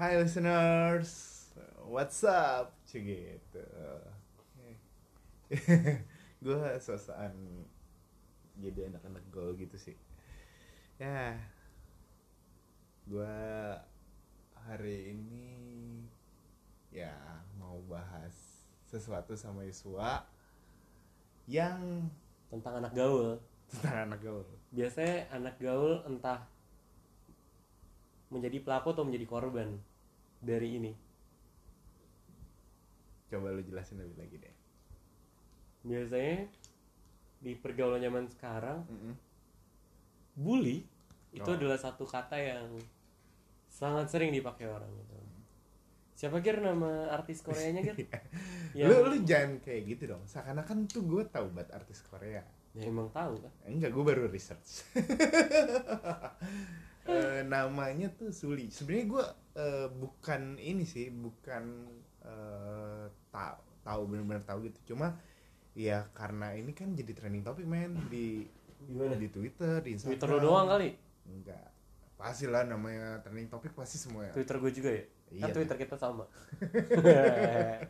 Hai listeners, what's up? Cik gitu. gue sosokan jadi anak-anak gaul gitu sih. Ya, gue hari ini ya mau bahas sesuatu sama Yuswa yang tentang anak gaul tentang anak gaul. biasanya anak gaul entah menjadi pelaku atau menjadi korban dari ini Coba lu jelasin lebih lagi deh. biasanya di pergaulan zaman sekarang Mm-mm. bully itu Oh. adalah satu kata yang sangat sering dipakai orang gitu siapa kira nama artis Koreanya Gir? yang Lu lu jangan kayak gitu dong. Seakan-akan tuh gue tahu buat artis Korea. ya emang tahu kan Enggak, gue baru research. Eh, namanya tuh Suli. Sebenarnya gue eh, bukan ini sih, bukan eh, tahu tahu benar-benar tahu gitu. Cuma ya karena ini kan jadi trending topik men di gimana di Twitter, di Instagram. Twitter lo doang kali Enggak. Pasti lah namanya trending topik pasti semua ya. Twitter gue juga ya Iya, kan Twitter kita sama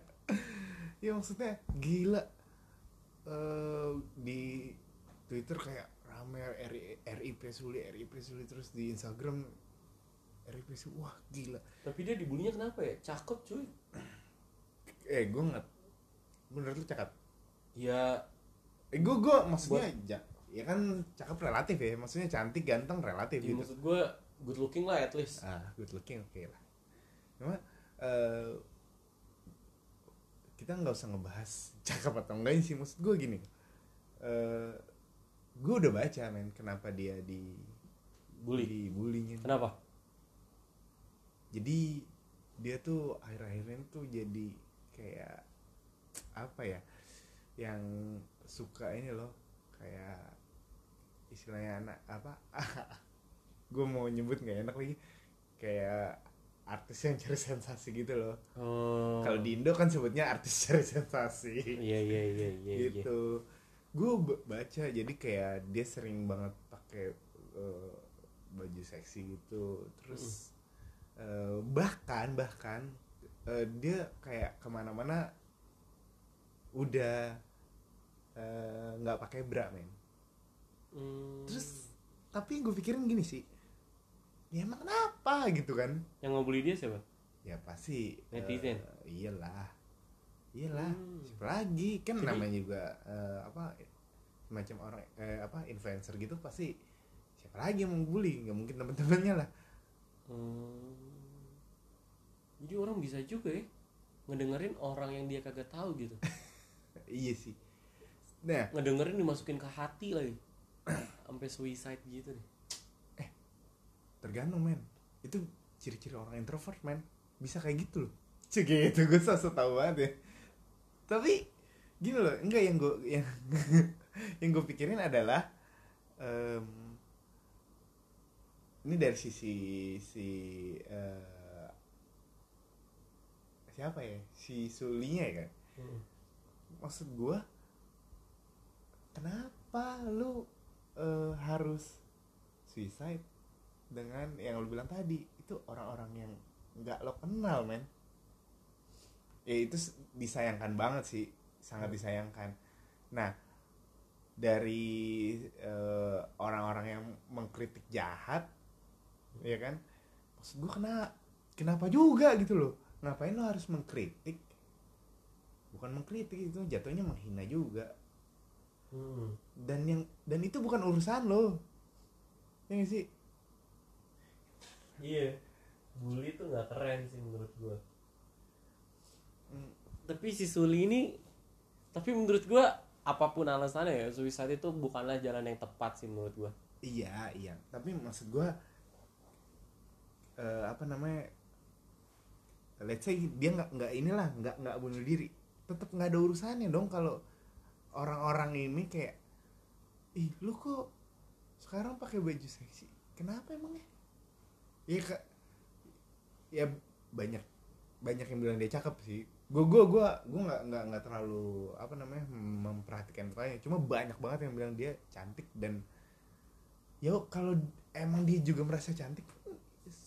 Ya maksudnya gila eh di Twitter kayak rame RI, RI Presuli, RI Presuli terus di Instagram RI Presuli, wah gila. tapi dia dibulinya kenapa ya cakep cuy Eh gue nggak, menurut lu cakep? ya Eh gue gue maksudnya ja- ya kan cakep relatif ya, maksudnya cantik ganteng relatif ya gitu. maksud gue good looking lah at least Ah, good looking oke lah. Cuma eh kita nggak usah ngebahas cakep atau enggak sih maksud gue gini. eh gue udah baca men kenapa dia di bully dibulinya. kenapa Jadi dia tuh akhir-akhirnya tuh jadi kayak apa ya? Yang suka ini loh kayak istilahnya anak apa? gue mau nyebut nggak enak lagi kayak artis yang cari sensasi gitu loh. oh Kalau di Indo kan sebutnya artis cari sensasi. iya iya iya iya iya. gitu. Gue baca jadi kayak dia sering banget pakai eh, baju seksi gitu. Terus eh, bahkan bahkan eh, dia kayak ke mana-mana udah eh, nggak pakai bra men. Hmm, Terus tapi gue pikirin gini sih. Ya emang kenapa gitu kan? yang ngebully dia siapa ya pasti Netizen? eh, iyalah iyalah Hmm. siapa lagi kan Jadi- namanya juga eh, apa semacam orang eh, apa influencer gitu pasti siapa lagi yang mau bully nggak mungkin teman-temannya lah Hmm. jadi orang bisa juga ya ngedengerin orang yang dia kagak tahu gitu. Iya sih. Nah. Ngedengerin dimasukin ke hati lagi sampai suicide gitu deh. Tergantung men. Itu ciri-ciri orang introvert men. Bisa kayak gitu loh. Cek gitu. Gue so tau banget ya. Tapi gini loh. Enggak yang gue yang yang gue pikirin adalah em, ini dari sisi si eh, siapa ya? Si Sulinya ya kan? Maksud gue kenapa lu eh, harus suicide dengan yang lu bilang tadi? Itu orang-orang yang nggak lo kenal men. Ya itu disayangkan banget sih. Sangat Hmm. disayangkan. Nah dari eh, orang-orang yang mengkritik jahat ya kan? Maksud gue kena kenapa juga gitu loh? Ngapain lo harus mengkritik? Bukan mengkritik itu jatuhnya menghina juga. Hmm. dan yang dan itu bukan urusan lo. Ya nggak sih? Iya. Bully tuh nggak keren sih menurut gua. Mm, tapi si Suli ini tapi menurut gua apa pun alasannya ya suicide itu bukanlah jalan yang tepat sih menurut gua. Iya iya. Tapi maksud gua eh, apa namanya let's say dia nggak nggak inilah nggak nggak bunuh diri. Tetap nggak ada urusannya dong kalau orang-orang ini kayak ih lu kok sekarang pakai baju seksi? Kenapa emangnya? Ya kak ya banyak banyak yang bilang dia cakep sih. Gue gue gue gue nggak nggak nggak terlalu apa namanya memperhatikan tanya cuma banyak banget yang bilang dia cantik dan ya kalau emang dia juga merasa cantik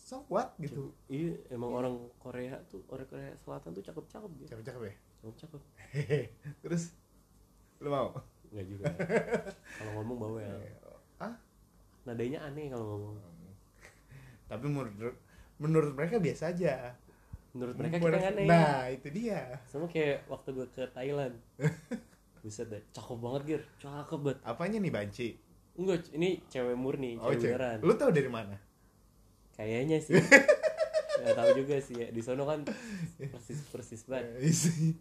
so what? Gitu. Iya emang orang Korea tuh orang Korea Selatan tuh cakep-cakep gitu cakep-cakep ya? Cakep-cakep terus? Lu mau? Nggak juga. Kalau ngomong bawel ah nadanya aneh kalau ngomong. Tapi menurut menurut mereka biasa aja. Menurut mereka kita yang aneh. Nah itu dia. Sama kayak waktu gue ke Thailand. Buset deh, cakep banget Gir, cakep banget. Apanya nih banci? Enggak, ini cewek murni, oh cewek cewek. beneran. Lu tau dari mana Kayaknya sih. Gak tau juga sih ya, di sono kan persis-persis banget. Isi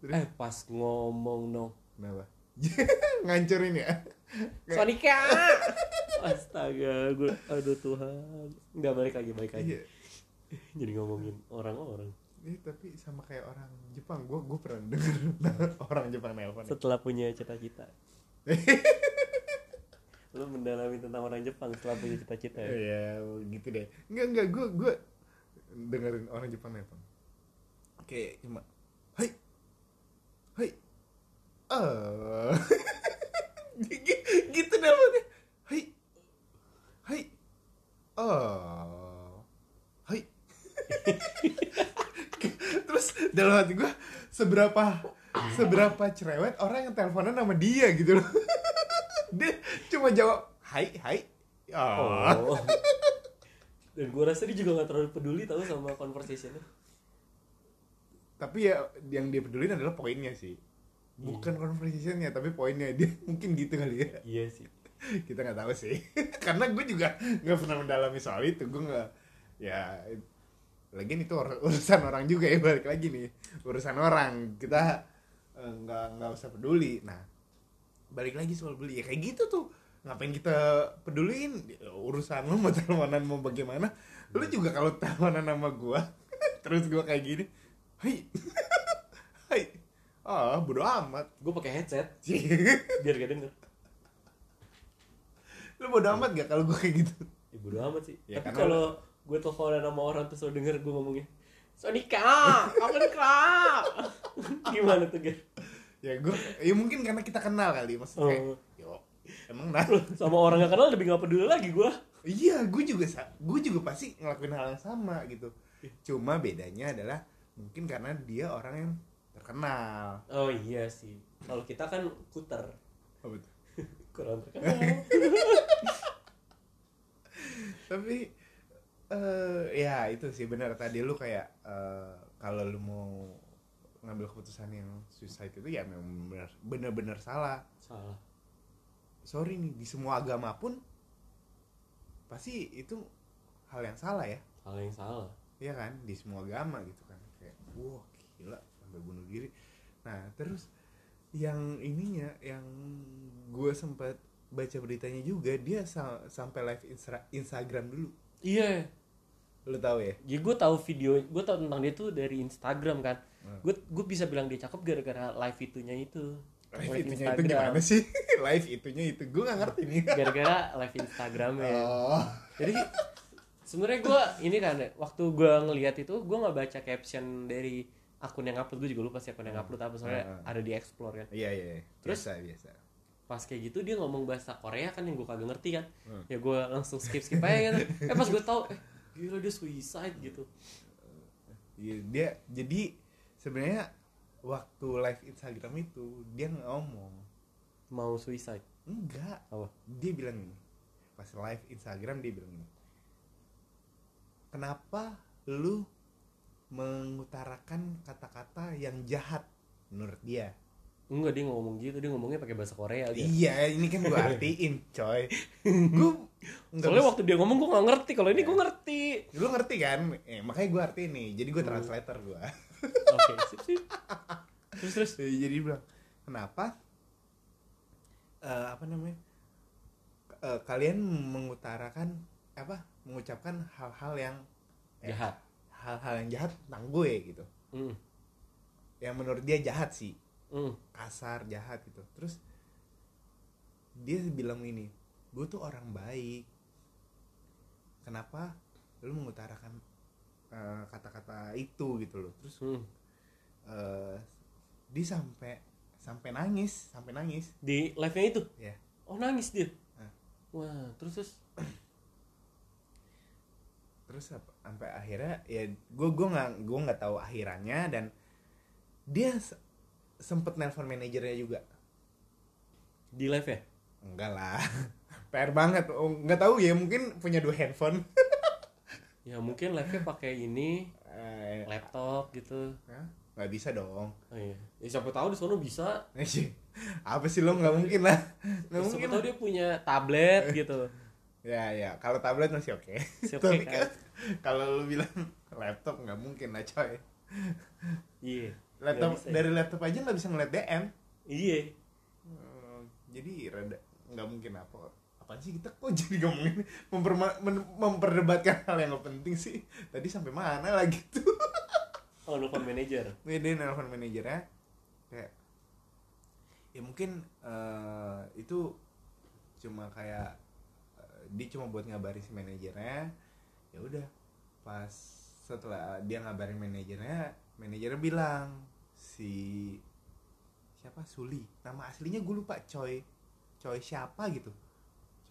terus? Eh pas ngomong no. Kenapa? Ngancurin ya? Sonika Astaga, gue, aduh Tuhan. Nggak balik lagi, balik lagi. Iya. Jadi ngomongin orang-orang. Ini tapi sama kayak orang Jepang. Gue gue pernah denger orang Jepang nelpon Setelah punya cita-cita Lu mendalami tentang orang Jepang setelah punya cita-cita ya? ya gitu deh. Enggak enggak gue gue dengerin orang Jepang nelpon kayak cuma hai hai eh. Gitu nelponnya hai hai oh hai. Terus dalam hati gue seberapa seberapa cerewet orang yang teleponan sama dia gitu loh dia cuma jawab hai hai. Oh. Oh. Dan gue rasa dia juga gak terlalu peduli tau sama conversationnya. Tapi ya yang dia pedulin adalah poinnya sih. Bukan conversationnya tapi poinnya. Dia mungkin gitu kali ya. Iya sih. Kita nggak tahu sih. Karena gue juga nggak pernah mendalami soal itu. Gue nggak ya lagian itu ur- urusan orang juga ya. Balik lagi nih urusan orang. Kita eh, nggak nggak usah peduli. Nah balik lagi soal beli. Ya kayak gitu tuh. Ngapain kita peduliin? Urusan lu mau teleponan mau bagaimana? Lu juga kalau teleponan sama gua terus gua kayak gini hai. Hai. Ah bodo amat. Gue pakai headset. Biar gak denger. Lu bodo amat gak kalau gua kayak gitu? Ya bodo amat sih. Ya, Tapi kalau gue teleponan sama orang terus lo denger gue ngomongnya Sonika, kapan kerap Gimana tuh Ger? Ya gua ya mungkin karena kita kenal kali maksudnya kayak, Oh. yo emang nah. Sama orang gak kenal lebih gak peduli lagi gue iya gue juga gue juga pasti ngelakuin hal yang sama gitu. Cuma bedanya adalah mungkin karena dia orang yang terkenal. Oh iya sih. Kalau kita kan puter apa tuh? Kurang terkenal. Tapi eh ya itu sih benar tadi lu kayak eh, kalau lu mau ngambil keputusan yang suicide itu ya memang benar benar-benar salah. Salah. Sorry nih di semua agama pun pasti itu hal yang salah ya. Hal yang salah. Iya kan? Di semua agama gitu kan. Kayak wah gila sampai bunuh diri. Nah terus yang ininya yang gue sempat baca beritanya juga dia sa- sampai live Instra- Instagram dulu. Iya lu tahu ya Ya gue tahu video, gue tahu tentang dia tuh dari Instagram kan. Hmm. Gue gue bisa bilang dia cakep gara-gara live itunya itu. live itunya itu gimana sih live itunya itu gue nggak ngerti nih Gara-gara live Instagramnya. oh Jadi sebenarnya gue ini kan waktu gue ngelihat itu gue nggak baca caption dari akun yang upload gue juga lupa sih akun yang upload apa soalnya Hmm. ada di explore kan. iya iya iya. Terus? biasa biasa Pas kayak gitu dia ngomong bahasa Korea kan yang gue kagak ngerti kan. Hmm. Ya gue langsung skip skip aja gitu. Eh pas gue tahu eh gila dia suicide gitu. Iya, dia jadi sebenarnya waktu live Instagram itu dia ngomong Mau suicide. enggak Apa? dia bilang gini pas live Instagram dia bilang gini kenapa lu mengutarakan kata-kata yang jahat menurut dia Enggak dia ngomong gitu, dia ngomongnya pakai bahasa Korea gitu. iya ini kan gua artiin coy gua nggak Soalnya waktu dia ngomong gue gak ngerti, kalau ini gue ngerti. lu ngerti kan eh, makanya gua artiin nih jadi gua translator gua Oke, sip sip. Terus terus. Eh, jadi dia bilang kenapa eh, apa namanya Eh, kalian mengutarakan apa mengucapkan hal-hal yang eh, Jahat. hal-hal yang jahat tentang gue gitu Hmm. yang menurut dia jahat sih Hmm. kasar jahat gitu terus dia bilang ini gue tuh orang baik kenapa lu mengutarakan eh, kata-kata itu gitu loh terus Hmm. eh, dia sampai sampai nangis sampai nangis Di live-nya itu. ya Oh nangis dia. Hah. Wah, terus terus. terus sampai akhirnya ya gue gue nggak gue nggak tahu akhirannya dan dia sempet nelpon manajernya juga. Di live ya? Enggak lah. PR banget. Oh, nggak tahu ya mungkin punya dua handphone. Ya mungkin live nya pakai ini Eh, laptop gitu. Hah? nggak bisa dong. Oh iya. Ya, siapa tahu di sana bisa. Apa sih lo? Nggak mungkin lah. Nggak mungkin siapa tahu dia punya tablet gitu. Ya ya. Kalau tablet masih oke. Masih oke, tapi kan? kan kalau lu bilang laptop nggak mungkin lah coy. Iya laptop ya? dari laptop aja nggak bisa ngeliat DM iya. Hmm, jadi rada nggak mungkin apa apa sih kita kok jadi ngomongin memperma- men- memperdebatkan hal yang nggak penting sih? Tadi sampai mana lagi tuh? Oh nelfon manajer. Dia nelfon manajernya kayak ya mungkin eh, itu cuma kayak eh, dia cuma buat ngabarin si manajernya. Ya udah pas setelah dia ngabarin manajernya manajernya bilang si siapa? Suli. Nama aslinya gue lupa coy coy siapa gitu.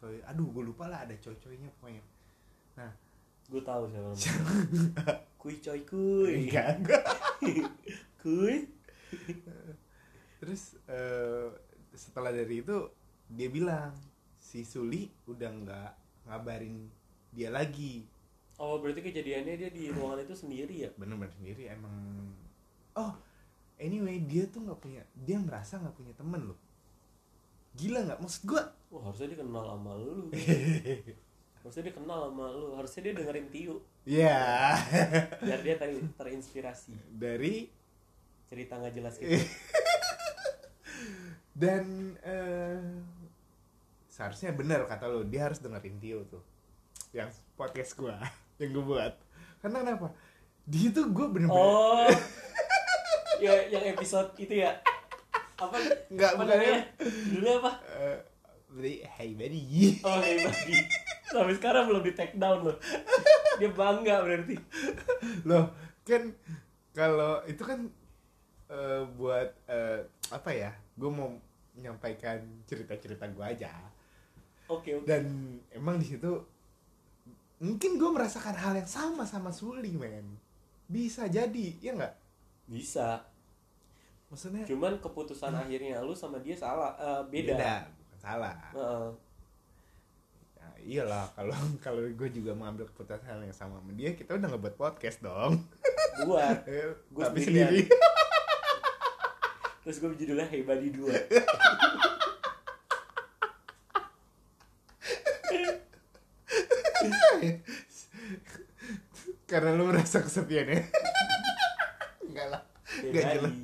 Coy aduh gue lupa lah ada coy coynya pokoknya. Nah gue tahu siapa namanya. kuy coy kuy enggak kuy terus eh, setelah dari itu dia bilang si Suli udah nggak ngabarin dia lagi oh berarti kejadiannya dia di ruangan itu sendiri ya? Bener-bener sendiri emang. Oh anyway dia tuh nggak punya dia merasa nggak punya temen loh. Gila nggak? Maksud gua wah harusnya dia kenal sama lu. Harusnya dia kenal sama lu. Harusnya dia dengerin Tiu ya biar dia ter terinspirasi. Dari? Cerita nggak jelas gitu. Dan eh, seharusnya bener kata lo dia harus dengerin Tio tuh. Yang podcast gua yang gue buat. Karena kenapa? Dia tuh gue bener-bener oh. Ya yang episode itu ya? Apa? Nggak, apa namanya? Dulu apa? Beli hey buddy. Oh hey buddy. Sampai sekarang belum di take down loh. Dia bangga berarti. Loh kan kalau itu kan eh, buat eh, apa ya? Gue mau menyampaikan cerita-cerita gue aja. Oke oke. Dan emang di situ mungkin gue merasakan hal yang sama sama Suli men. Bisa jadi ya nggak? Bisa. Maksudnya cuman keputusan akhirnya lu sama dia salah eh, beda, bukan salah. Heeh. Ya, iyalah kalau kalau gue juga mengambil keputusan yang sama sama dia kita udah ngebuat podcast dong. Buat. Eh, sendirian. sendiri. terus gue judulnya Hey Buddy 2 karena lu merasa kesepian ya? Enggak lah. Hey Nggak Buddy. jelas.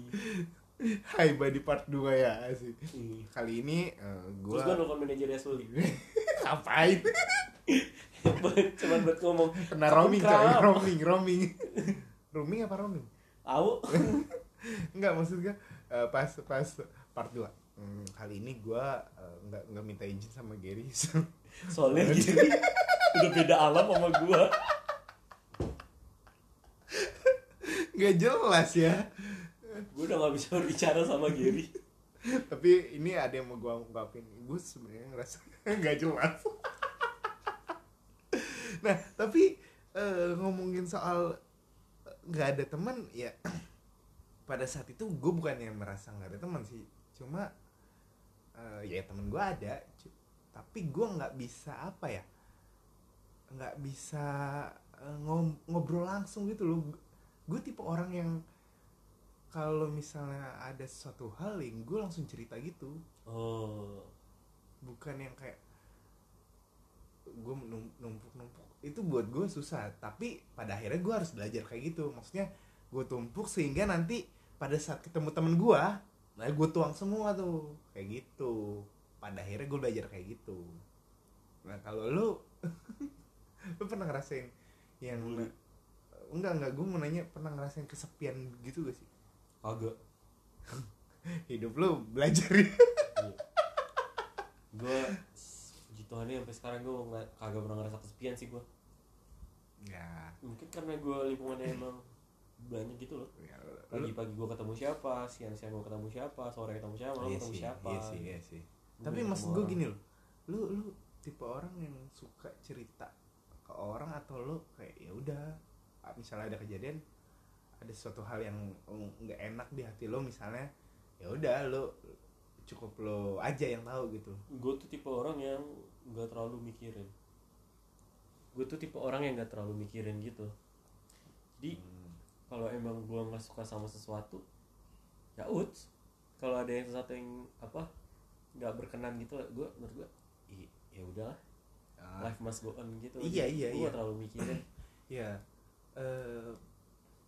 Hai Buddy part 2 ya? Sih Iya. kali ini eh, terus gue gua nelfon manajernya Suli ngapain? Cuman buat ngomong. Kena roaming coy. Roaming roaming. Roaming apa roaming? Au. Enggak maksud gue eh, pas pas part 2 Hmm, kali ini gua eh, nggak nggak minta izin sama Gary. Soalnya gini udah beda alam sama gue nggak jelas ya. Gue udah gak bisa berbicara sama Gary. Tapi ini ada yang mau gua ungkapin. Gue sebenarnya ngerasa nggak jelas. Nah tapi eh, ngomongin soal eh, nggak ada teman ya pada saat itu gue bukannya merasa nggak ada teman sih. Cuma eh, ya temen gue ada. Tapi gue nggak bisa apa ya? Nggak bisa ngom- ngobrol langsung gitu loh gue tipe orang yang kalau misalnya ada suatu hal yang gue langsung cerita gitu. Oh. Bukan yang kayak gue numpuk numpuk itu buat gue susah tapi pada akhirnya gue harus belajar kayak gitu. Maksudnya gue tumpuk sehingga nanti pada saat ketemu temen gue nah gue tuang semua tuh. Kayak gitu. Pada akhirnya gue belajar kayak gitu. Nah kalau lu lu pernah ngerasain yang. Enggak enggak. Gue mau nanya pernah ngerasain kesepian gitu gak sih? Kagak. Hidup lu belajar ya. Gue puji Tuhan ya sampai sekarang gue kagak pernah ngerasa kesepian sih gue ya, mungkin karena gue lingkungannya emang banyak gitu loh. Ya pagi-pagi gue ketemu siapa siang-siang gue ketemu siapa sore ketemu siapa malam iya ketemu sih, siapa. iya sih, iya sih. Gua Tapi maksud gue gini loh, lu lu tipe orang yang suka cerita ke orang atau lo kayak ya udah ah, misalnya ada kejadian ada suatu hal yang nggak enak di hati lo misalnya ya udah lo cukup lo aja yang tahu gitu. Gue tuh tipe orang yang nggak terlalu mikirin. Gue tuh tipe orang yang nggak terlalu mikirin gitu. Jadi Hmm. kalau emang gue nggak suka sama sesuatu ya uts. Kalau ada yang sesuatu yang apa nggak berkenan gitu gue menurut gue "Ih, ya udahlah. Ah, life must go on gitu. Iya, iya, gue iya. terlalu mikirin. Ya eh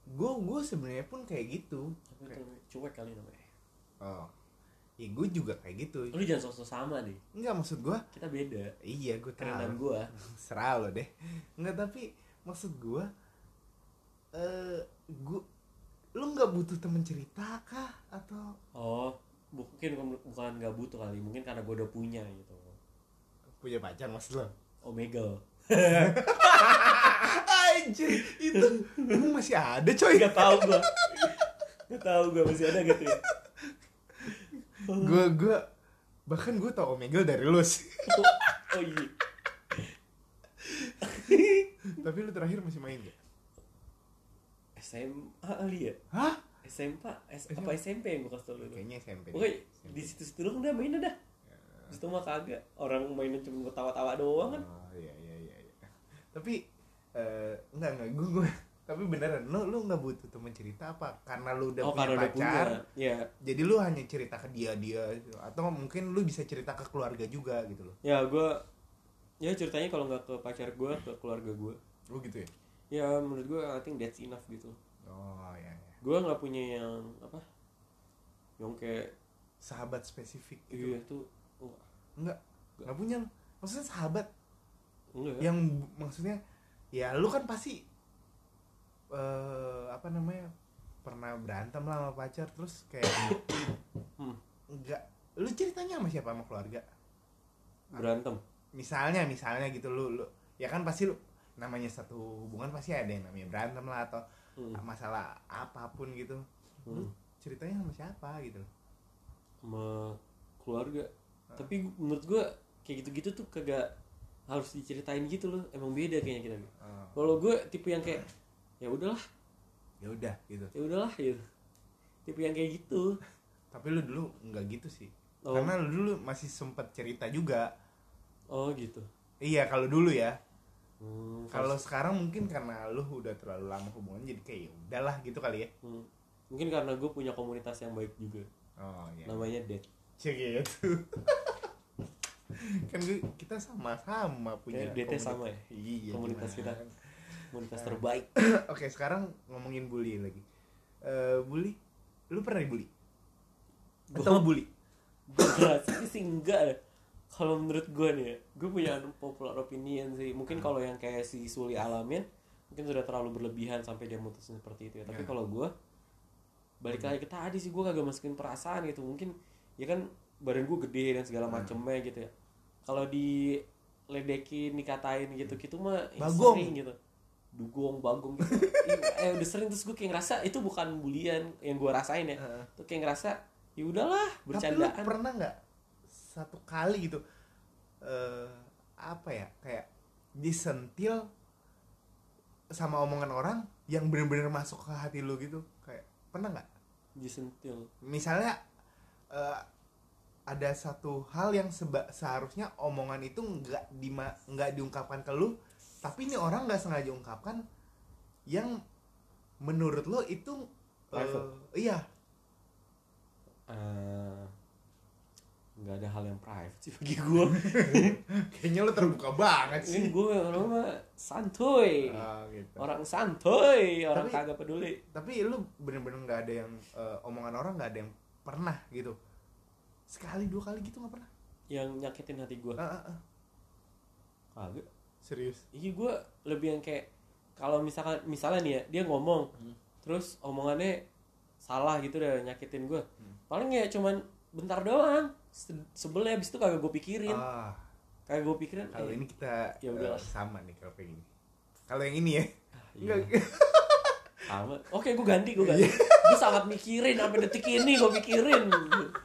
gue gue sebenarnya pun kayak gitu. Itu namanya? cuek kali namanya. Oh. Ya gue juga kayak gitu. Lu jangan sosok sama deh. Enggak maksud gue kita beda. Iya gue tahu. Gue serah lo deh. Enggak tapi maksud gue eh gue lu nggak butuh temen cerita kah? Atau? Oh mungkin bukan nggak butuh kali. Mungkin karena gue udah punya gitu. Punya pacar maksud lo omega anjir emang masih ada coy? Nggak tahu gue nggak tahu gue masih ada gitu ya. Gue gue bahkan gue tau Omegle dari lu sih oh iya. Tapi lu terakhir masih main gak? SMA kali ya? Hah? SMP S apa SMP yang gue kasih tau lu? Kayaknya SMP Oke, di situ-situ doang udah main udah. Di situ mah kagak. Orang mainnya cuma ketawa-tawa doang kan. oh iya iya iya, iya. tapi eh enggak enggak. Gue gue tapi beneran lu lu nggak butuh temen cerita apa? Karena lu udah oh, punya karena udah punya. pacar Ya, jadi lu hanya cerita ke dia dia gitu. atau mungkin lu bisa cerita ke keluarga juga gitu loh. Ya gue ya ceritanya kalau nggak ke pacar gue ke keluarga gue lu gitu ya? Ya menurut gue I think that's enough gitu. Oh iya, iya. gue nggak punya yang apa? Yang kayak sahabat spesifik gitu iya tuh oh, enggak. Enggak punya maksudnya sahabat enggak. yang maksudnya ya lu kan pasti eh apa namanya pernah berantem lah sama pacar terus kayak Hmm. enggak lu ceritanya sama siapa sama keluarga berantem misalnya misalnya gitu lu lu ya kan pasti lu namanya satu hubungan pasti ada yang namanya berantem lah atau hmm. masalah apa pun gitu lu Hmm. ceritanya sama siapa gitu sama keluarga tapi menurut gue kayak gitu-gitu tuh kagak harus diceritain gitu loh. Emang beda kayaknya kita Oh, kalau gue tipe yang kayak ya udahlah. Ya udah gitu. Ya udahlah gitu. Tipe yang kayak gitu. Tapi lu dulu nggak gitu sih. Oh. karena lu dulu masih sempet cerita juga. Oh gitu. Iya kalau dulu ya. Hmm, kalau sekarang mungkin karena lu udah terlalu lama hubungan jadi kayak ya udahlah gitu kali ya. Hmm, mungkin karena gue punya komunitas yang baik juga. Oh iya. Namanya Dead Cek gitu kan gue, kita sama-sama punya Kayak DT sama ya? iya Komunitas gimana? komunitas terbaik. oke sekarang ngomongin bully lagi. Eh bully lu pernah dibully? Atau bully? Gue rasanya sih enggak kalau menurut gue nih ya gue punya popular opinion sih. Mungkin kalau yang kayak si Suli alamin mungkin sudah terlalu berlebihan sampai dia mutusin seperti itu ya. Tapi Ya. kalau gue balik lagi ke tadi sih gue kagak masukin perasaan gitu. Mungkin ya kan badan gue gede dan segala macemnya gitu ya kalau diledekin dikatain gitu gitu mah Bagong. sering gitu. Dugong bagong gitu. Eh udah sering terus gue kayak ngerasa itu bukan bulian yang gue rasain ya. Heeh. tuh kayak ngerasa ya udahlah tapi lu bercandaan. pernah nggak satu kali gitu eh apa ya kayak disentil sama omongan orang yang bener-bener masuk ke hati lu gitu? Kayak pernah nggak? Disentil. Misalnya eh, ada satu hal yang seba- seharusnya omongan itu nggak dima nggak diungkapkan ke lu tapi ini orang nggak sengaja ungkapkan yang menurut lo itu Private. iya. Eh, nggak ada hal yang private sih bagi gue kayaknya lo terbuka banget ini sih gue orang mah santuy. Ah, gitu. orang santuy orang Tapi- kagak peduli. tapi lu bener-bener nggak ada yang eh, omongan orang nggak ada yang pernah gitu sekali dua kali gitu nggak pernah? Yang nyakitin hati gue Ah, ah, ah. kagak. Serius? Iya gue lebih yang kayak kalau misalkan misalnya nih ya dia ngomong Hmm. terus omongannya salah gitu udah nyakitin gue Hmm. paling ya cuman bentar doang. Se- sebelnya abis itu kagak gue pikirin. Ah. Kagak gue pikirin kalau eh, ini kita ya udahlah. eh, sama nih kalau kayak gini. Kalau yang ini ya. Ah, iya. enggak. Sama. Oke gue ganti gue Iya. ganti gue sangat mikirin sampai detik ini gue pikirin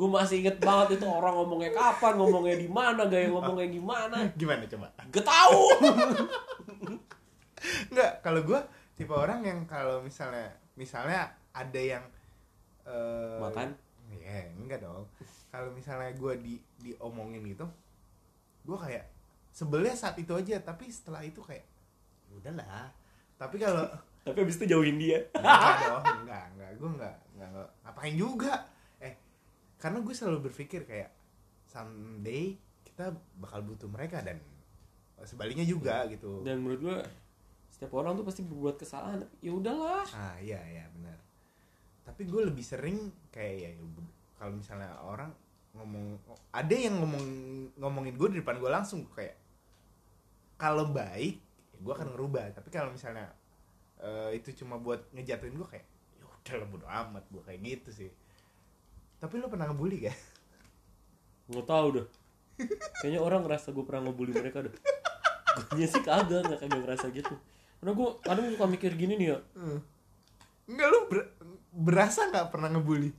gue masih inget banget itu orang ngomongnya kapan ngomongnya di mana gaya ngomongnya gimana. Gimana coba? Gak tahu. Enggak, kalau gue tipe orang yang kalau misalnya misalnya ada yang eh Makan? ya enggak dong. Kalau misalnya gue di diomongin gitu gue kayak sebelnya saat itu aja tapi setelah itu kayak "Ya udahlah. Tapi kalau tapi abis itu jauhin dia. Enggak dong enggak enggak. Gue enggak, enggak enggak. Ngapain juga karena gue selalu berpikir kayak someday kita bakal butuh mereka dan sebaliknya juga gitu. Dan menurut gue setiap orang tuh pasti berbuat kesalahan. Ya udahlah. Ah iya iya benar. Tapi gue lebih sering kayak ya ya kalau misalnya orang ngomong ada yang ngomong ngomongin gue di depan gue langsung kayak kalau baik ya gue akan ngerubah. Tapi kalau misalnya eh, itu cuma buat ngejatuhin gue kayak ya udah lah bodo amat gue kayak gitu sih tapi lo pernah ngebully gak? nggak tahu dah kayaknya orang ngerasa gue pernah ngebully mereka dah gue sih kagak nggak kagak ngerasa gitu. Karena gue kadang suka mikir gini nih ya. Enggak lo ber- berasa nggak pernah ngebully?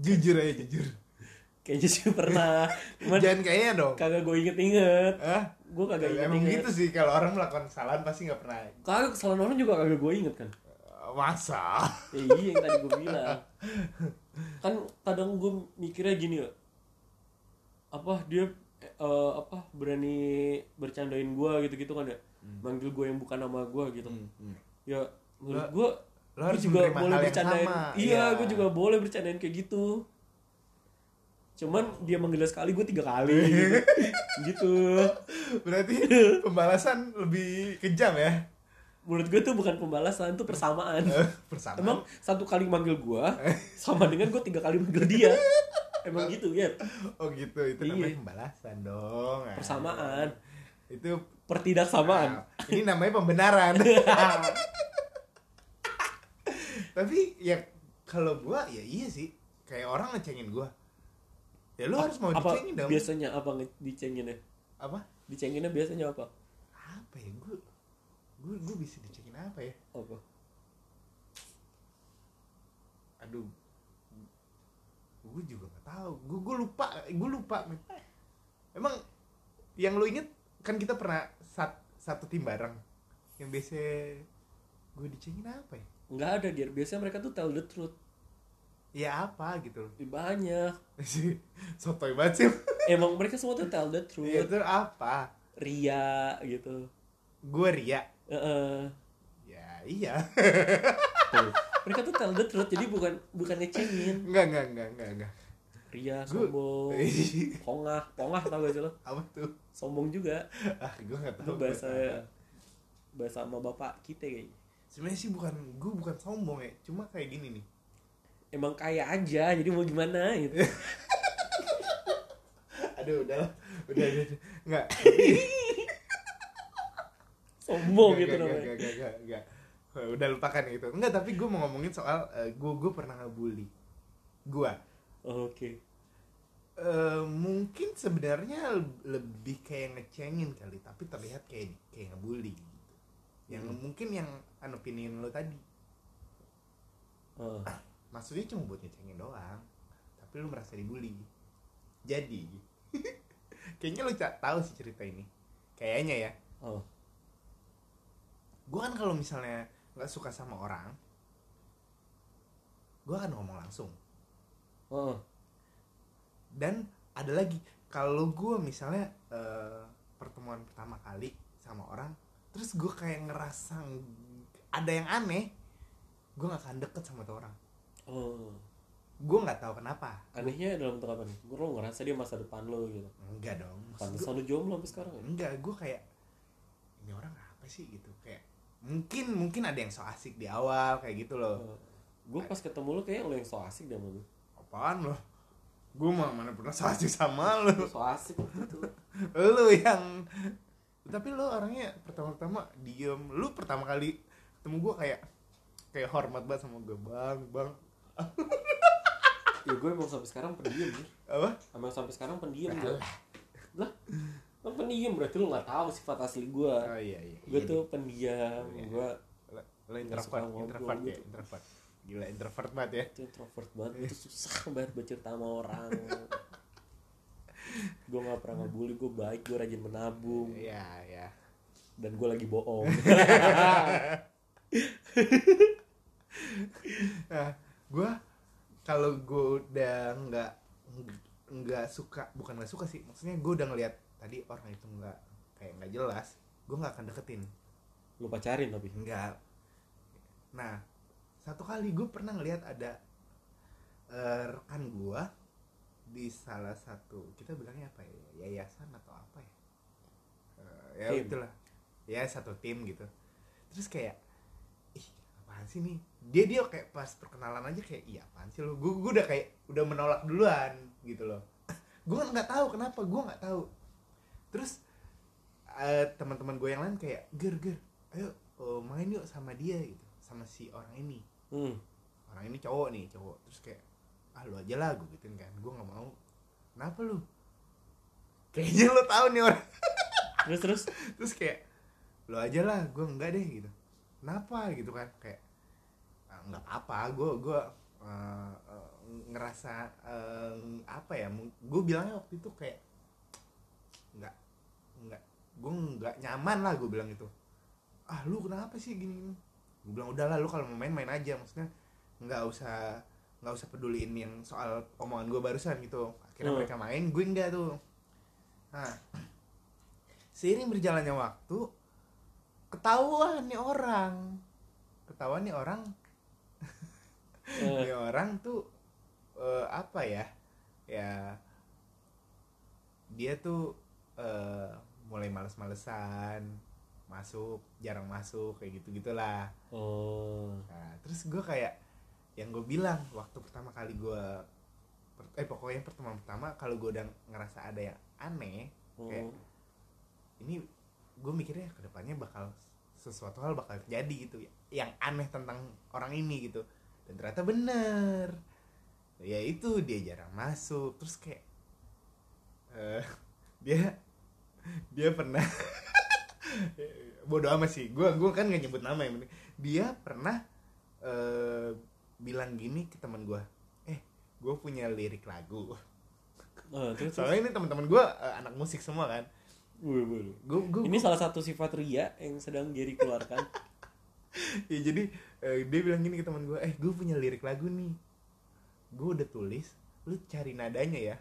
Jujur aja jujur. kayaknya sih pernah. Cuman Jangan kayaknya dong. kagak gue inget-inget. Ah, gue kagak emang inget-inget. gitu sih kalau orang melakukan kesalahan pasti nggak pernah. Kagak kesalahan orang juga kagak gue inget kan masa. ya, iya yang tadi gue bilang. Kan kadang gue mikirnya gini ya apa dia eh, apa berani bercandain gue gitu-gitu kan ya manggil gue yang bukan nama gue gitu. Ya menurut gue gue juga boleh bercandain. iya iya. gue juga boleh bercandain kayak gitu. Cuman dia manggilnya sekali gue tiga kali. Gitu, gitu. Berarti pembalasan lebih kejam ya. Menurut gue tuh bukan pembalasan tuh persamaan Bersama. emang satu kali manggil gue sama dengan gue tiga kali manggil dia emang gitu ya Oh gitu, itu Iya. namanya pembalasan dong. Ah. persamaan Itu pertidaksamaan ah, ini namanya pembenaran. Tapi ya kalau gua ya iya sih. Kayak orang ngecengin gua. Ya lu harus mau apa dicengin dong. biasanya apa dicenginnya Apa? dicenginnya biasanya apa Apa ya gua gua gua bisa dicengin apa ya? apa Aduh. Gue juga gak tahu. Gue gue lupa, gue lupa. men. Emang yang lu inget kan kita pernah sat, satu tim bareng. Yang biasa gue dicengin apa ya? nggak ada dia biasanya mereka tuh tell the truth Ya apa gitu loh. Banyak sotoy banget sih. emang mereka semua tuh tell the truth Ya itu apa? ria gitu Gue ria. Heeh. Ya iya. Tuh. mereka tuh tell the truth jadi bukan bukan ngecengin Enggak enggak enggak enggak enggak. ria sombong pongah pongah tau gak sih lo apa tuh? sombong juga Ah, gue gak itu tahu. bahasa bahasa sama bapak kita kayaknya Sebenarnya sih bukan gue bukan sombong ya, cuma kayak gini nih. emang kaya aja jadi mau gimana gitu Aduh, udah. Udah, udah, udah. Enggak. sombong gitu namanya nggak, nggak, nggak, nggak. Udah lupakan gitu. Enggak, tapi gue mau ngomongin soal gue gue pernah ngebully. Gue oke Eh, mungkin sebenarnya le- lebih kayak ngecengin kali, tapi terlihat kayak kayak ngebully gitu. Yang Hmm. mungkin yang anopinion lo tadi. Oh. Maksudnya cuma buat ngecengin doang. Tapi lu merasa dibully. Jadi kayaknya lu tak tahu sih cerita ini. Kayaknya ya. oh gue kan kalau misalnya nggak suka sama orang gue akan ngomong langsung. Oh dan ada lagi kalau gue misalnya eh, pertemuan pertama kali sama orang terus gue kayak ngerasa ada yang aneh gue nggak akan deket sama tuh orang. Oh. Gue nggak tahu kenapa. Anehnya dalam bentuk apa nih? Gue lo ngerasa dia masa depan lo gitu. Enggak dong. Pantesan lo jomblo sampai sekarang ya? Gua- enggak gue kayak ini orang apa sih? gitu. Kayak mungkin mungkin ada yang so asik di awal kayak gitu loh. Gue pas ketemu lo kayak lo yang so asik deh gue apaan loh gue mah mana pernah so asik sama lo so asik gitu. Lu yang tapi lu orangnya pertama-tama diem. Lu pertama kali ketemu gue kayak kayak hormat banget sama gue bang bang. Ya gue emang sampai sekarang pendiam nih apa? Emang sampai sekarang pendiam gue lah kan pendiam berarti lo nggak tahu sifat asli gue oh iya iya. Gue Iya, tuh pendiam Iya. gue lu introvert introvert ya gitu. introvert. Gila introvert banget ya. Itu introvert banget itu susah banget bercerita sama orang. Gue nggak pernah ngebully gue baik gue rajin menabung. Iya, ya. dan gue lagi bohong. Nah, gue kalau gue udah nggak nggak suka, bukan nggak suka sih, maksudnya gue udah ngeliat tadi orang itu nggak kayak nggak jelas, gue nggak akan deketin, lu pacarin tapi nggak. Nah, satu kali gue pernah ngeliat ada eh, rekan gue di salah satu, kita bilangnya apa ya, yayasan atau apa ya? Eh, ya Tim. itulah, ya satu tim gitu. Terus kayak ih apaan sih nih dia dia kayak pas perkenalan aja kayak iya apaan sih lo gue udah kayak udah menolak duluan gitu loh gue nggak tahu kenapa gue nggak tahu terus eh, teman-teman gue yang lain kayak ger ger ayo oh, main yuk sama dia gitu sama si orang ini. Hmm. orang ini cowok nih cowok. Terus kayak ah lu aja lah gue gituin kan. Gue nggak mau. Kenapa lu? Kayaknya lo tahu nih orang. Terus terus? Terus kayak lo aja lah gue enggak deh gitu. Kenapa? gitu kan kayak "Ah, nggak apa-apa gue gue eh, eh, ngerasa eh, apa ya gue bilangnya waktu itu kayak gue nggak nyaman lah gue bilang itu ah lu kenapa sih gini gue bilang udah lah lu kalau mau main main aja. Maksudnya nggak usah nggak usah peduliin yang soal omongan gue barusan gitu. Akhirnya Hmm. mereka main gue enggak tuh. Nah seiring berjalannya waktu ketahuan nih orang. Ketahuan nih orang. Eh, nih orang tuh eh, apa ya? Ya dia tuh eh, mulai males-malesan masuk jarang masuk kayak gitu gitulah oh. Nah, terus gue kayak yang gue bilang waktu pertama kali gue eh pokoknya pertemuan pertama kalau gue udah ngerasa ada yang aneh kayak oh. ini gue mikirnya ke depannya bakal sesuatu hal bakal terjadi gitu yang aneh tentang orang ini gitu. Dan ternyata bener. Ya itu dia jarang masuk terus kayak eh, dia dia pernah bodoh amat sih gue gue kan gak nyebut nama yang penting. Dia pernah eh, bilang gini ke teman gue eh gue punya lirik lagu. Eh, terus, terus. soalnya ini teman-teman gue eh, anak musik semua kan. Wih, wih. gue gue ini salah satu sifat ria yang sedang Gary keluarkan. Ya jadi eh, dia bilang gini ke teman gue eh gue punya lirik lagu nih. Gue udah tulis lu cari nadanya ya.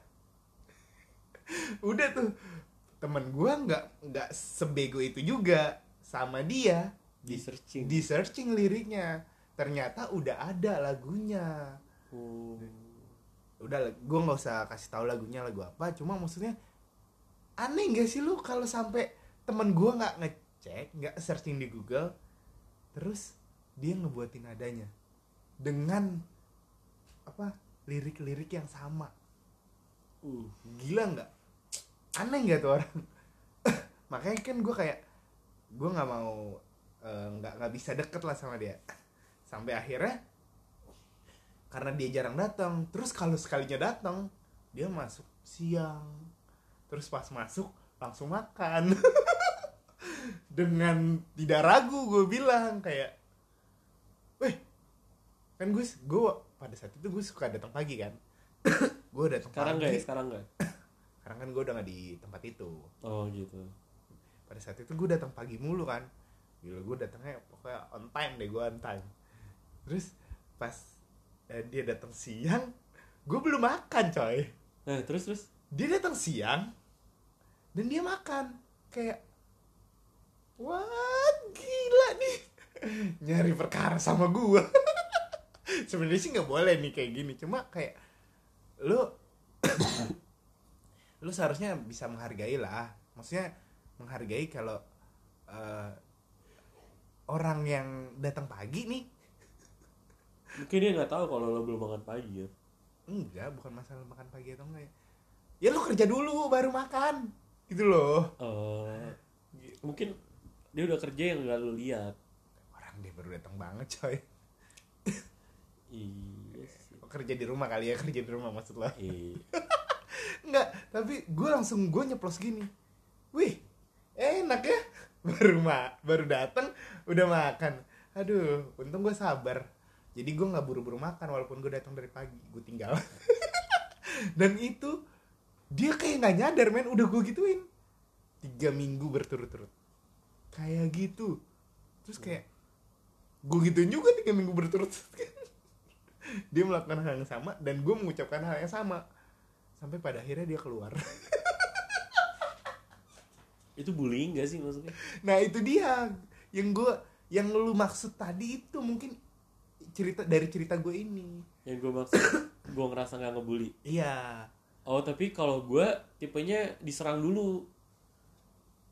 Udah tuh teman gue nggak nggak sebego itu juga. Sama dia. Di searching di searching liriknya. Ternyata udah ada lagunya. Oh. udah gue nggak usah kasih tahu lagunya lagu apa. Cuma maksudnya aneh gak sih lu kalau sampai temen gue nggak ngecek nggak searching di Google terus dia ngebuatin nadanya dengan apa lirik-lirik yang sama. Uh. gila nggak aneh nggak tuh orang? Makanya kan gue kayak gue nggak mau eh, nggak nggak bisa deket lah sama dia. Sampai akhirnya karena dia jarang datang terus kalau sekalinya datang dia masuk siang. Terus pas masuk langsung makan. Dengan tidak ragu gue bilang kayak weh kan gue gue pada saat itu gue suka datang pagi kan? Gue datang sekarang pagi. enggak ya? Sekarang enggak sekarang kan gue udah gak di tempat itu. Oh gitu. Pada saat itu gue datang pagi mulu kan. Gila gue datangnya pokoknya on time deh gue on time. Terus pas eh, dia datang siang gue belum makan coy. Nah terus terus? Dia datang siang dan dia makan. Kayak wah gila nih. Nyari perkara sama gue sebenarnya sih nggak boleh nih kayak gini. Cuma kayak lu lu seharusnya bisa menghargai lah. Maksudnya menghargai kalau eh, orang yang datang pagi nih. Mungkin dia nggak tahu kalau lo belum makan pagi ya. Enggak bukan masalah makan pagi atau enggak ya. Ya lu kerja dulu baru makan. Gitu loh. Oh mungkin dia udah kerja yang nggak lo lihat. Orang dia baru datang banget coy. Iya sih. Kerja di rumah kali ya kerja di rumah maksud lo. Iya enggak tapi gue langsung gue nyeplos gini. Wih enak ya. Baru ma baru datang udah makan. Aduh untung gue sabar. Jadi gue nggak buru-buru makan walaupun gue datang dari pagi gue tinggal. Dan itu dia kayak nggak nyadar men. Udah gue gituin. Tiga minggu berturut-turut. Kayak gitu. Terus kayak gue gituin juga tiga minggu berturut-turut. Dia melakukan hal yang sama dan gue mengucapkan hal yang sama sampai pada akhirnya dia keluar. Itu bullying gak sih maksudnya? Nah itu dia. Yang gue yang lu maksud tadi itu mungkin cerita dari cerita gue ini. Yang gue maksud gue ngerasa nggak ngebully. Iya. Oh tapi kalau gue tipenya diserang dulu.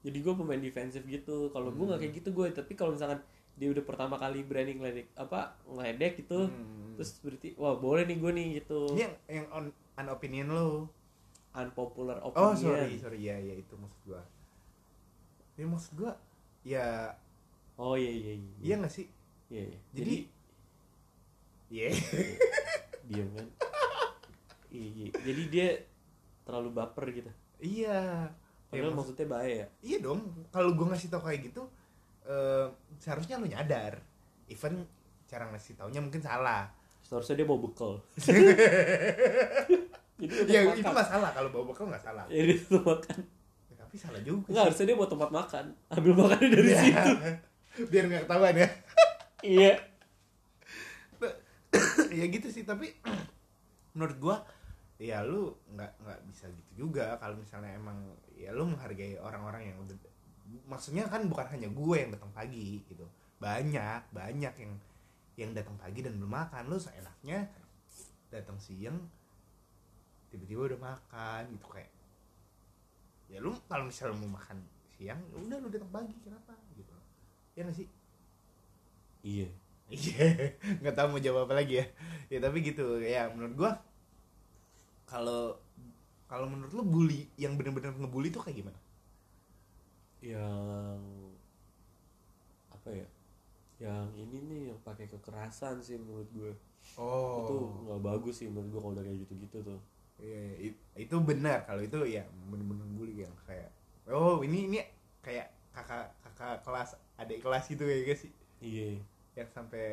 Jadi gue pemain defensif gitu. Kalau gue nggak kayak gitu gue tapi kalau misalkan dia udah pertama kali berani ngeledek apa ngeledek gitu Hmm. terus berarti wah boleh nih gue nih gitu. Yang yang on, an opinion lo unpopular oh opinion. sorry sorry. Ya ya itu maksud gue ya maksud gue ya oh iya iya iya. Iya nggak sih? Iya, iya. jadi iya. Diam kan? Iya, iya. jadi dia terlalu baper gitu. Iya. Ya, padahal maksud- maksudnya bahaya ya. Iya dong. Kalau gue ngasih tau kayak gitu eh, seharusnya lo nyadar. Even cara ngasih taunya mungkin salah. Seharusnya dia mau bekal jadi ya makan. itu masalah kalau bawa bekal nggak salah. Ya dia makan. Ya, tapi salah juga Enggak, harusnya dia mau tempat makan. Ambil makannya dari Iya. situ. Biar nggak ketahuan ya. Iya. Ya gitu sih tapi menurut gua ya lu nggak nggak bisa gitu juga. Kalau misalnya emang ya lu menghargai orang-orang yang udah maksudnya kan bukan hanya gue yang datang pagi gitu. Banyak banyak yang yang datang pagi dan belum makan. Lu seenaknya datang siang tiba-tiba udah makan gitu kayak ya lu kalau misalnya mau makan siang ya udah lu datang pagi kenapa? Gitu. Ya nggak sih? Iya. Iya, nggak tahu mau jawab apa lagi ya. Ya tapi gitu, ya menurut gua kalau kalau menurut lu bully yang benar-benar ngebully itu kayak gimana? yang apa ya yang ini nih yang pakai kekerasan sih menurut gue Oh. itu nggak bagus sih menurut gue kalau udah kayak gitu-gitu tuh Iya, i- itu benar kalau itu ya benar-benar bully yang kayak oh ini ini kayak kakak kakak kelas adik kelas gitu ya guys. Sih iya. Yang sampai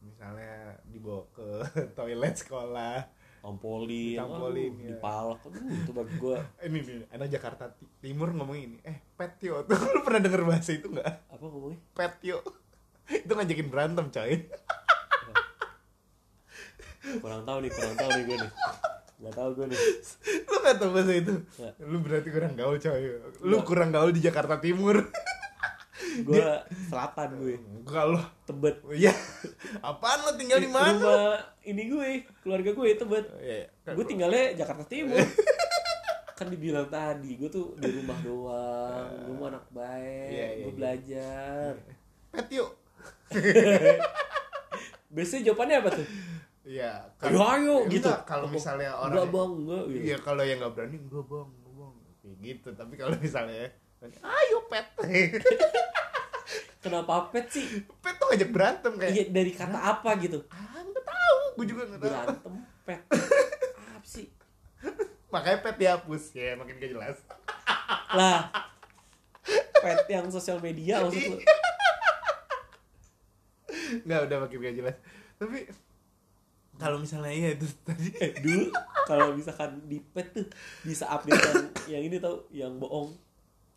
misalnya dibawa ke toilet sekolah. Tampolin Ditampolin, aduh, ya. dipalak. Aduh itu bagi gue ini nih anak Jakarta Ti- Timur ngomong ini. Eh petio tuh lu pernah denger bahasa itu nggak? Apa ngomongnya petio itu ngajakin berantem coy. Kurang tahu nih kurang tahu nih gue nih nggak tahu gue nih. Lu gak tau bahasa itu? Nggak. lu berarti kurang gaul coy. Lu kurang gaul di Jakarta Timur. Gue selatan gue kalau tebet. Ya apaan lu tinggal di mana? rumah ini gue keluarga gue tebet. Ya, gue tinggalnya Jakarta Timur. Kan dibilang tadi gue tuh di rumah doang. Gue mau anak baik Iya, iya, gue iya. belajar. Petio biasanya jawabannya apa tuh ya ayo ayo enggak, gitu. kalau misalnya orang enggak bang enggak gitu. Iya kalau yang nggak berani enggak bang enggak bang. Kayak gitu tapi kalau misalnya ayo pet. Kenapa pet sih? Pet tuh ngajak berantem kayak. Iya dari kata apa gitu? Ah nggak tahu gue juga nggak tahu. Berantem pet. Apa sih? Makanya pet dihapus ya makin gak jelas. Lah pet yang sosial media maksud lu? Nggak udah makin gak jelas. Tapi kalau misalnya iya itu tadi. Eh dulu kalau misalkan di pet tuh bisa update yang yang ini tau yang bohong.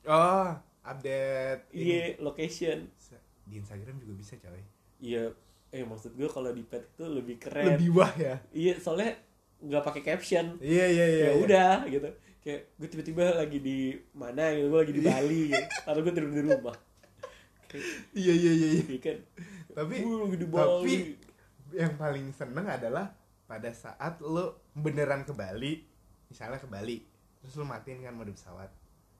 Oh update iya location. Di Instagram juga bisa coy. Iya eh maksud gue kalau di pet tuh lebih keren. Lebih wah ya? Iya soalnya nggak pakai caption. Iya iya iya ya iya. udah gitu. Kayak gue tiba-tiba lagi di mana gitu gue lagi di Bali gitu. atau gue tidur di rumah. Iya iya iya iya. iya kan? Tapi gue lagi di tapi yang paling seneng adalah pada saat lo beneran ke Bali misalnya ke Bali terus lo matiin kan mode pesawat.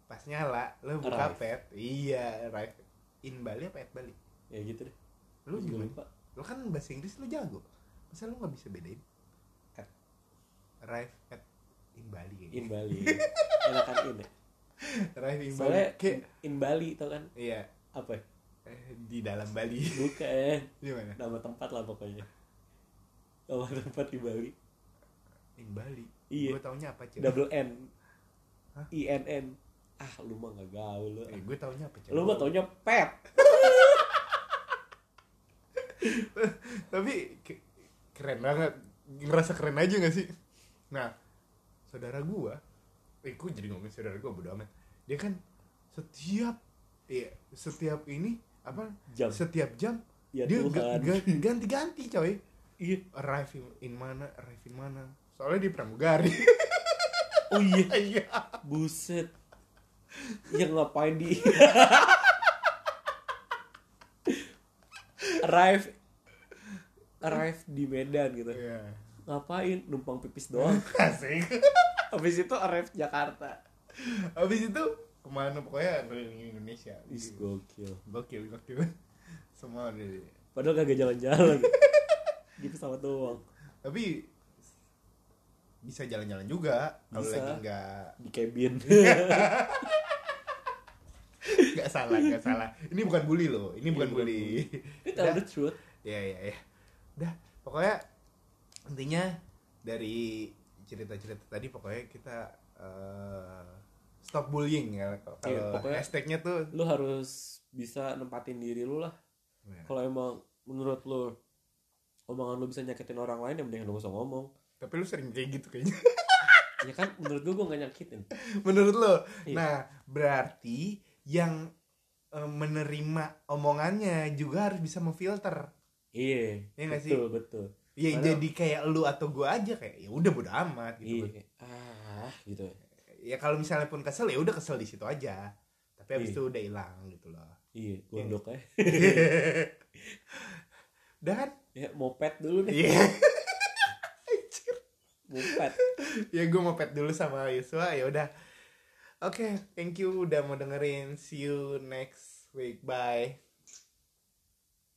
Pas nyala lo buka Arrive. pet iya arrive. In Bali apa at Bali? Ya gitu deh. Lo gimana? lupa. Lo kan bahasa Inggris lo jago. Masa lo nggak bisa bedain? At arrive at in Bali kayak in. Bali. Enakan in ya? Arrive in Bali. Kayak in Bali tau kan? Iya. Apa ya? eh, di dalam Bali. Bukan. Di mana nama tempat lah pokoknya nama tempat di Bali. In Bali? Iya. gue taunya apa cuy double N. Hah? I N N. Ah lu mah gak gaul lu. Eh, gue taunya apa cuy lu mah taunya pet. Tapi ke- keren banget. Ngerasa keren aja gak sih? Nah saudara gua eh gua jadi ngomongin saudara gua bodo amat. Dia kan setiap iya setiap ini apa Jam. setiap jam Ya dia ganti-ganti coy iya. Arrive in mana arrive in mana? Soalnya di pramugari. Oh iya. Iya. Buset. Yang ngapain di arrive arrive di Medan gitu. Iya. ngapain? Numpang pipis doang. Asik. Habis itu arrive Jakarta. Habis itu ke mana? Pokoknya keliling Indonesia. Is gokil. Gokil gokil. Semua dari padahal kagak jalan-jalan di pesawat doang. Tapi bisa jalan-jalan juga kalau lagi nggak di cabin. Nggak salah nggak salah. Ini bukan bully loh ini bukan Iya, bukan bully. ini tell the truth. Ya ya ya udah pokoknya intinya dari cerita-cerita tadi pokoknya kita eh, stop bullying ya. Kalau pokoknya- hashtagnya tuh lu harus bisa nempatin diri lu lah. Ya. kalau emang menurut lu omongan lu bisa nyakitin orang lain ya mending lu gak usah ngomong. Tapi lu sering kayak gitu kayaknya. Ya kan menurut gua gua gak nyakitin. Menurut lo Iya. nah berarti yang eh, menerima omongannya juga harus bisa memfilter. Iya Iya nggak sih? betul betul. Ya Padahal- jadi kayak lu atau gua aja kayak ya udah bodo amat gitu iya ah gitu. Ya kalau misalnya pun kesel ya udah kesel di situ aja. Tapi habis Iya. itu udah hilang gitu loh. Iya gondok ya udah kan ya moped dulu deh iya. Moped. Ya gue mau pet dulu sama Yuswa ya udah. Oke thank you udah mau dengerin. See you next week. Bye